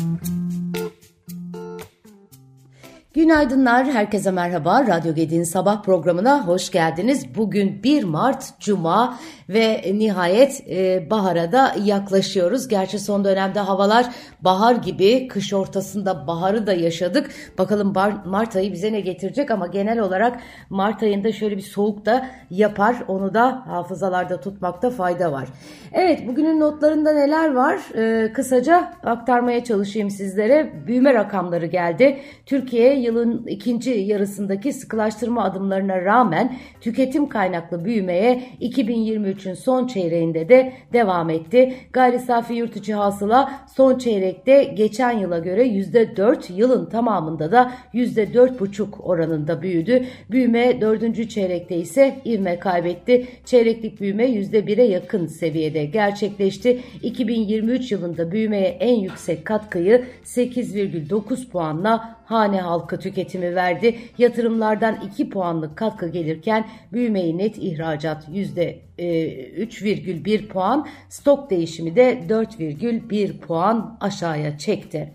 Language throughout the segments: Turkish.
Mm-hmm. Günaydınlar, herkese merhaba. Radyo Gedi'nin sabah programına hoş geldiniz. Bugün 1 Mart Cuma ve nihayet e, bahara da yaklaşıyoruz. Gerçi son dönemde havalar bahar gibi, kış ortasında baharı da yaşadık. Bakalım Mart ayı bize ne getirecek ama genel olarak Mart ayında şöyle bir soğuk da yapar. Onu da hafızalarda tutmakta fayda var. Evet, bugünün notlarında neler var? E, kısaca aktarmaya çalışayım sizlere. Büyüme rakamları geldi. Türkiye yılın ikinci yarısındaki sıkılaştırma adımlarına rağmen tüketim kaynaklı büyümeye 2023'ün son çeyreğinde de devam etti. Gayri safi yurt içi hasıla son çeyrekte geçen yıla göre %4 yılın tamamında da %4,5 oranında büyüdü. Büyüme dördüncü çeyrekte ise ivme kaybetti. Çeyreklik büyüme %1'e yakın seviyede gerçekleşti. 2023 yılında büyümeye en yüksek katkıyı 8,9 puanla hane halkı tüketimi verdi. Yatırımlardan 2 puanlık katkı gelirken büyümeyi net ihracat %3,1 e, puan, stok değişimi de 4,1 puan aşağıya çekti.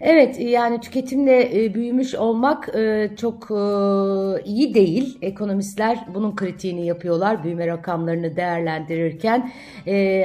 Evet yani tüketimle e, büyümüş olmak e, çok e, iyi değil. Ekonomistler bunun kritiğini yapıyorlar büyüme rakamlarını değerlendirirken.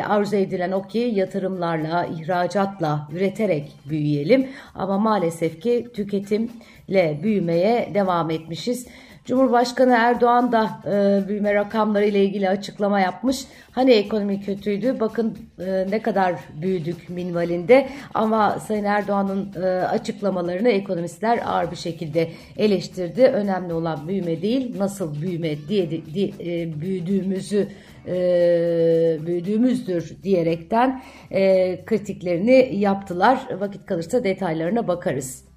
Arzu edilen o ki yatırımlarla, ihracatla, üreterek büyüyelim. Ama maalesef ki tüketimle büyümeye devam etmişiz. Cumhurbaşkanı Erdoğan da e, büyüme rakamları ile ilgili açıklama yapmış. Hani ekonomi kötüydü bakın e, ne kadar büyüdük minvalinde ama Sayın Erdoğan'ın e, açıklamalarını ekonomistler ağır bir şekilde eleştirdi. Önemli olan büyüme değil nasıl büyüme diye, diye e, büyüdüğümüzü e, büyüdüğümüzdür diyerekten e, kritiklerini yaptılar. Vakit kalırsa detaylarına bakarız.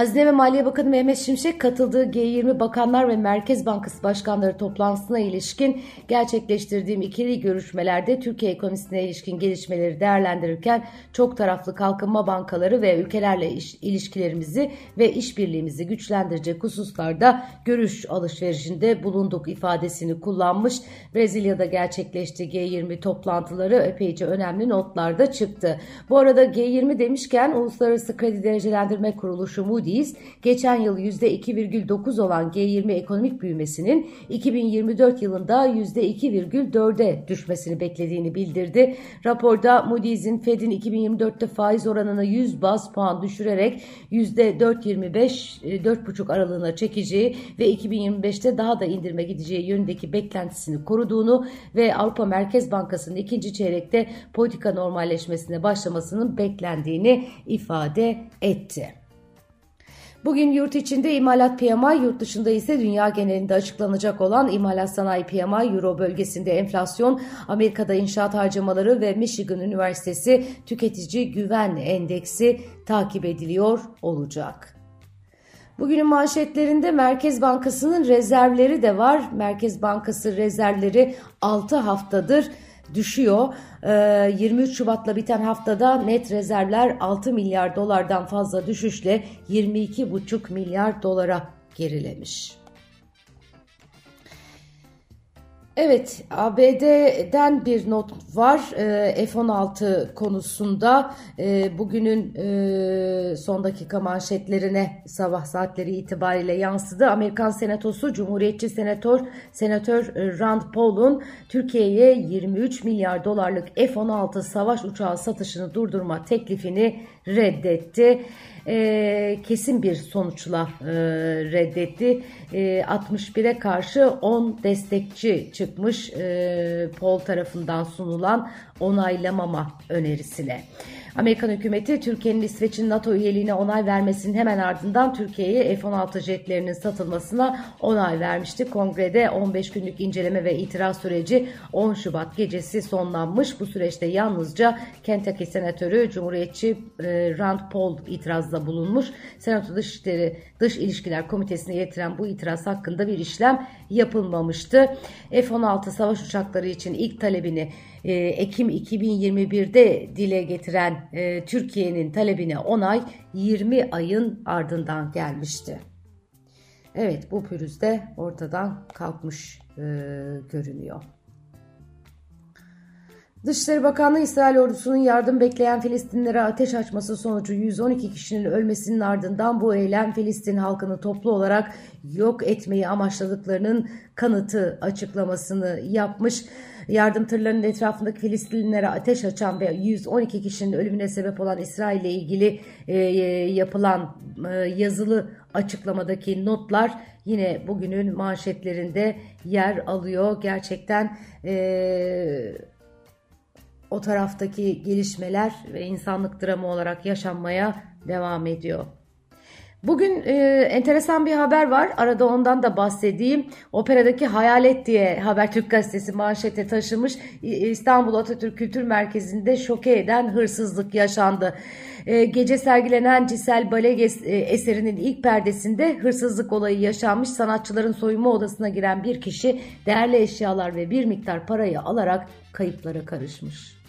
Hazine ve Maliye Bakanı Mehmet Şimşek katıldığı G20 Bakanlar ve Merkez Bankası Başkanları toplantısına ilişkin gerçekleştirdiğim ikili görüşmelerde Türkiye ekonomisine ilişkin gelişmeleri değerlendirirken çok taraflı kalkınma bankaları ve ülkelerle iş, ilişkilerimizi ve işbirliğimizi güçlendirecek hususlarda görüş alışverişinde bulunduk ifadesini kullanmış. Brezilya'da gerçekleştiği G20 toplantıları epeyce önemli notlarda çıktı. Bu arada G20 demişken Uluslararası Kredi Derecelendirme Kuruluşu Moody Moody's geçen yıl %2,9 olan G20 ekonomik büyümesinin 2024 yılında %2,4'e düşmesini beklediğini bildirdi. Raporda Moody's'in Fed'in 2024'te faiz oranını 100 bas puan düşürerek %4,25-4,5 aralığına çekeceği ve 2025'te daha da indirme gideceği yönündeki beklentisini koruduğunu ve Avrupa Merkez Bankası'nın ikinci çeyrekte politika normalleşmesine başlamasının beklendiğini ifade etti. Bugün yurt içinde imalat PMI, yurt dışında ise dünya genelinde açıklanacak olan imalat sanayi PMI, Euro bölgesinde enflasyon, Amerika'da inşaat harcamaları ve Michigan Üniversitesi tüketici güven endeksi takip ediliyor olacak. Bugünün manşetlerinde Merkez Bankası'nın rezervleri de var. Merkez Bankası rezervleri 6 haftadır düşüyor. 23 ee, Şubat'la biten haftada net rezervler 6 milyar dolardan fazla düşüşle 22,5 milyar dolara gerilemiş. Evet, ABD'den bir not var e, F-16 konusunda. E, bugünün e, son dakika manşetlerine sabah saatleri itibariyle yansıdı. Amerikan Senatosu Cumhuriyetçi Senatör Senatör Rand Paul'un Türkiye'ye 23 milyar dolarlık F-16 savaş uçağı satışını durdurma teklifini reddetti kesin bir sonuçla reddetti. E, 61'e karşı 10 destekçi çıkmış e, Pol tarafından sunulan onaylamama önerisine. Amerikan hükümeti Türkiye'nin İsveç'in NATO üyeliğine onay vermesinin hemen ardından Türkiye'ye F-16 jetlerinin satılmasına onay vermişti. Kongrede 15 günlük inceleme ve itiraz süreci 10 Şubat gecesi sonlanmış. Bu süreçte yalnızca Kentucky Senatörü Cumhuriyetçi e, Rand Paul itirazda bulunmuş. Senato Dışişleri Dış İlişkiler Komitesi'ne getiren bu itiraz hakkında bir işlem yapılmamıştı. F-16 savaş uçakları için ilk talebini e, Ekim 2021'de dile getiren e, Türkiye'nin talebine onay 20 ayın ardından gelmişti. Evet bu pürüz de ortadan kalkmış e, görünüyor. Dışişleri Bakanlığı İsrail ordusunun yardım bekleyen Filistinlere ateş açması sonucu 112 kişinin ölmesinin ardından bu eylem Filistin halkını toplu olarak yok etmeyi amaçladıklarının kanıtı açıklamasını yapmış. Yardım tırlarının etrafındaki Filistinlilere ateş açan ve 112 kişinin ölümüne sebep olan İsrail ile ilgili e, yapılan e, yazılı açıklamadaki notlar yine bugünün manşetlerinde yer alıyor. Gerçekten e, o taraftaki gelişmeler ve insanlık dramı olarak yaşanmaya devam ediyor. Bugün e, enteresan bir haber var. Arada ondan da bahsedeyim. Operadaki Hayalet diye Habertürk gazetesi manşete taşımış. İstanbul Atatürk Kültür Merkezi'nde şoke eden hırsızlık yaşandı. E, gece sergilenen Cisel Bale e, eserinin ilk perdesinde hırsızlık olayı yaşanmış. Sanatçıların soyunma odasına giren bir kişi değerli eşyalar ve bir miktar parayı alarak kayıplara karışmış.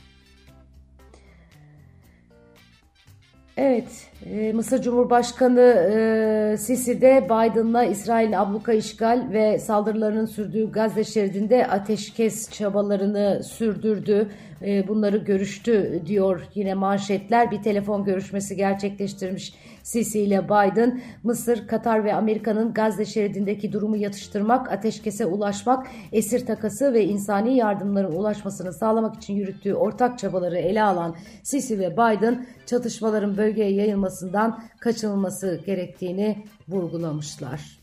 Evet, e, Mısır Cumhurbaşkanı e, Sisi de Biden'la İsrail'in abluka işgal ve saldırılarının sürdüğü Gazze şeridinde ateşkes çabalarını sürdürdü. E, bunları görüştü diyor yine manşetler. Bir telefon görüşmesi gerçekleştirmiş Sisi ile Biden, Mısır, Katar ve Amerika'nın Gazze şeridindeki durumu yatıştırmak, ateşkese ulaşmak, esir takası ve insani yardımların ulaşmasını sağlamak için yürüttüğü ortak çabaları ele alan Sisi ve Biden, çatışmaların bölgeye yayılmasından kaçınılması gerektiğini vurgulamışlar.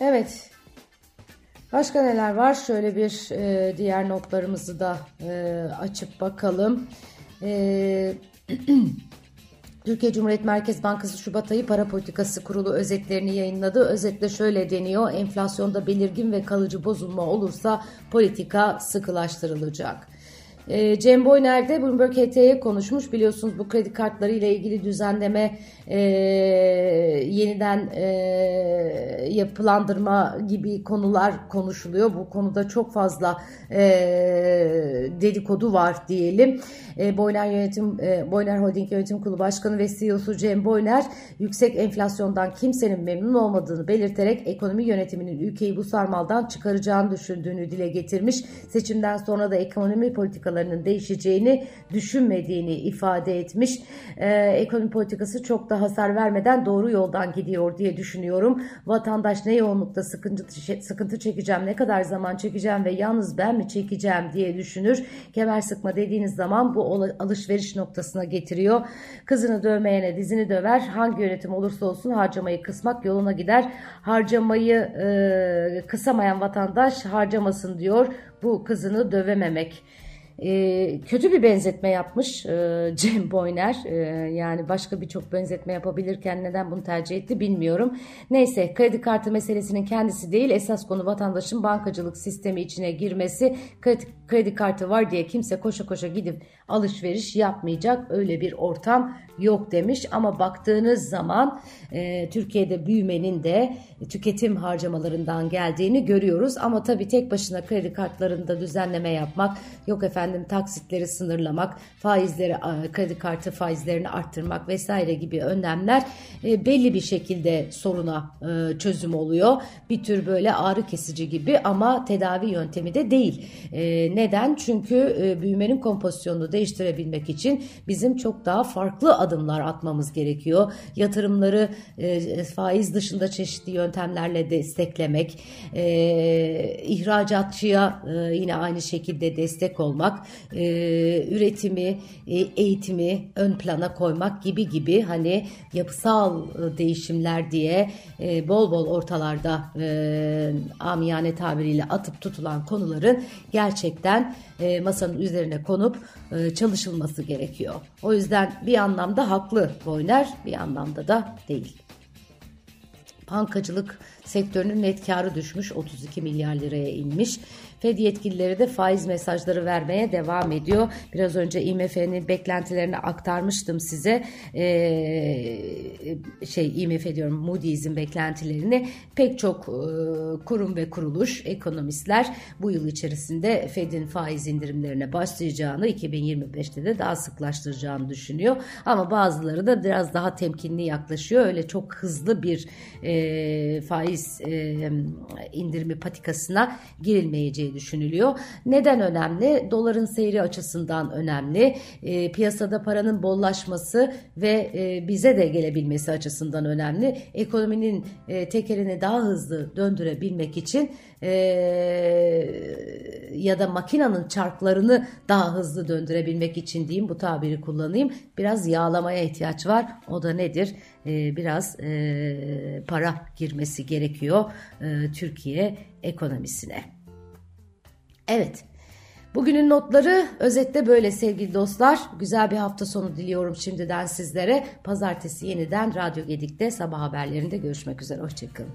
Evet, Başka neler var? Şöyle bir e, diğer notlarımızı da e, açıp bakalım. E, Türkiye Cumhuriyet Merkez Bankası Şubat ayı para politikası kurulu özetlerini yayınladı. Özetle şöyle deniyor. Enflasyonda belirgin ve kalıcı bozulma olursa politika sıkılaştırılacak. E, Cem Boyner de Bloomberg HT'ye konuşmuş. Biliyorsunuz bu kredi kartları ile ilgili düzenleme e, yeniden e, yapılandırma gibi konular konuşuluyor. Bu konuda çok fazla e, dedikodu var diyelim. E, Boyner Yönetim e, Boyner Holding Yönetim Kurulu Başkanı ve CEO'su Cem Boyner yüksek enflasyondan kimsenin memnun olmadığını belirterek ekonomi yönetiminin ülkeyi bu sarmaldan çıkaracağını düşündüğünü dile getirmiş. Seçimden sonra da ekonomi politikalarının değişeceğini düşünmediğini ifade etmiş. E, ekonomi politikası çok da hasar vermeden doğru yoldan gidiyor diye düşünüyorum. Vatandaş ne yoğunlukta sıkıntı, sıkıntı çekeceğim, ne kadar zaman çekeceğim ve yalnız ben mi çekeceğim diye düşünür. Kemer sıkma dediğiniz zaman bu alışveriş noktasına getiriyor. Kızını dövmeyene dizini döver. Hangi yönetim olursa olsun harcamayı kısmak yoluna gider. Harcamayı e, kısamayan vatandaş harcamasın diyor. Bu kızını dövememek. E, kötü bir benzetme yapmış e, Cem Boyner. E, yani başka birçok benzetme yapabilirken neden bunu tercih etti bilmiyorum. Neyse kredi kartı meselesinin kendisi değil esas konu vatandaşın bankacılık sistemi içine girmesi. Kredi, kredi kartı var diye kimse koşa koşa gidip alışveriş yapmayacak öyle bir ortam yok demiş. Ama baktığınız zaman e, Türkiye'de büyümenin de tüketim harcamalarından geldiğini görüyoruz. Ama tabii tek başına kredi kartlarında düzenleme yapmak yok efendim taksitleri sınırlamak, faizleri kredi kartı faizlerini arttırmak vesaire gibi önlemler e, belli bir şekilde soruna e, çözüm oluyor. Bir tür böyle ağrı kesici gibi ama tedavi yöntemi de değil. E, neden? Çünkü büyümenin kompozisyonunu değiştirebilmek için bizim çok daha farklı adımlar atmamız gerekiyor. Yatırımları faiz dışında çeşitli yöntemlerle desteklemek, ihracatçıya yine aynı şekilde destek olmak, e, üretimi, e, eğitimi ön plana koymak gibi gibi hani yapısal e, değişimler diye e, bol bol ortalarda e, amiyane tabiriyle atıp tutulan konuların gerçekten e, masanın üzerine konup e, çalışılması gerekiyor. O yüzden bir anlamda haklı Boyner, bir anlamda da değil. Bankacılık sektörünün net karı düşmüş 32 milyar liraya inmiş. Fed yetkilileri de faiz mesajları vermeye devam ediyor. Biraz önce IMF'nin beklentilerini aktarmıştım size. Ee, şey IMF diyorum Moody's'in beklentilerini pek çok e, kurum ve kuruluş, ekonomistler bu yıl içerisinde Fed'in faiz indirimlerine başlayacağını 2025'te de daha sıklaştıracağını düşünüyor. Ama bazıları da biraz daha temkinli yaklaşıyor. Öyle çok hızlı bir e, faiz faiz e, indirimi patikasına girilmeyeceği düşünülüyor. Neden önemli? Doların seyri açısından önemli. E, piyasada paranın bollaşması ve e, bize de gelebilmesi açısından önemli. Ekonominin e, tekerini daha hızlı döndürebilmek için e, ya da makinenin çarklarını daha hızlı döndürebilmek için diyeyim bu tabiri kullanayım. Biraz yağlamaya ihtiyaç var. O da nedir? E, biraz e, para girmesi gerekiyor e, Türkiye ekonomisine. Evet. Bugünün notları özette böyle sevgili dostlar. Güzel bir hafta sonu diliyorum şimdiden sizlere. Pazartesi yeniden Radyo Gedik'te sabah haberlerinde görüşmek üzere. Hoşçakalın.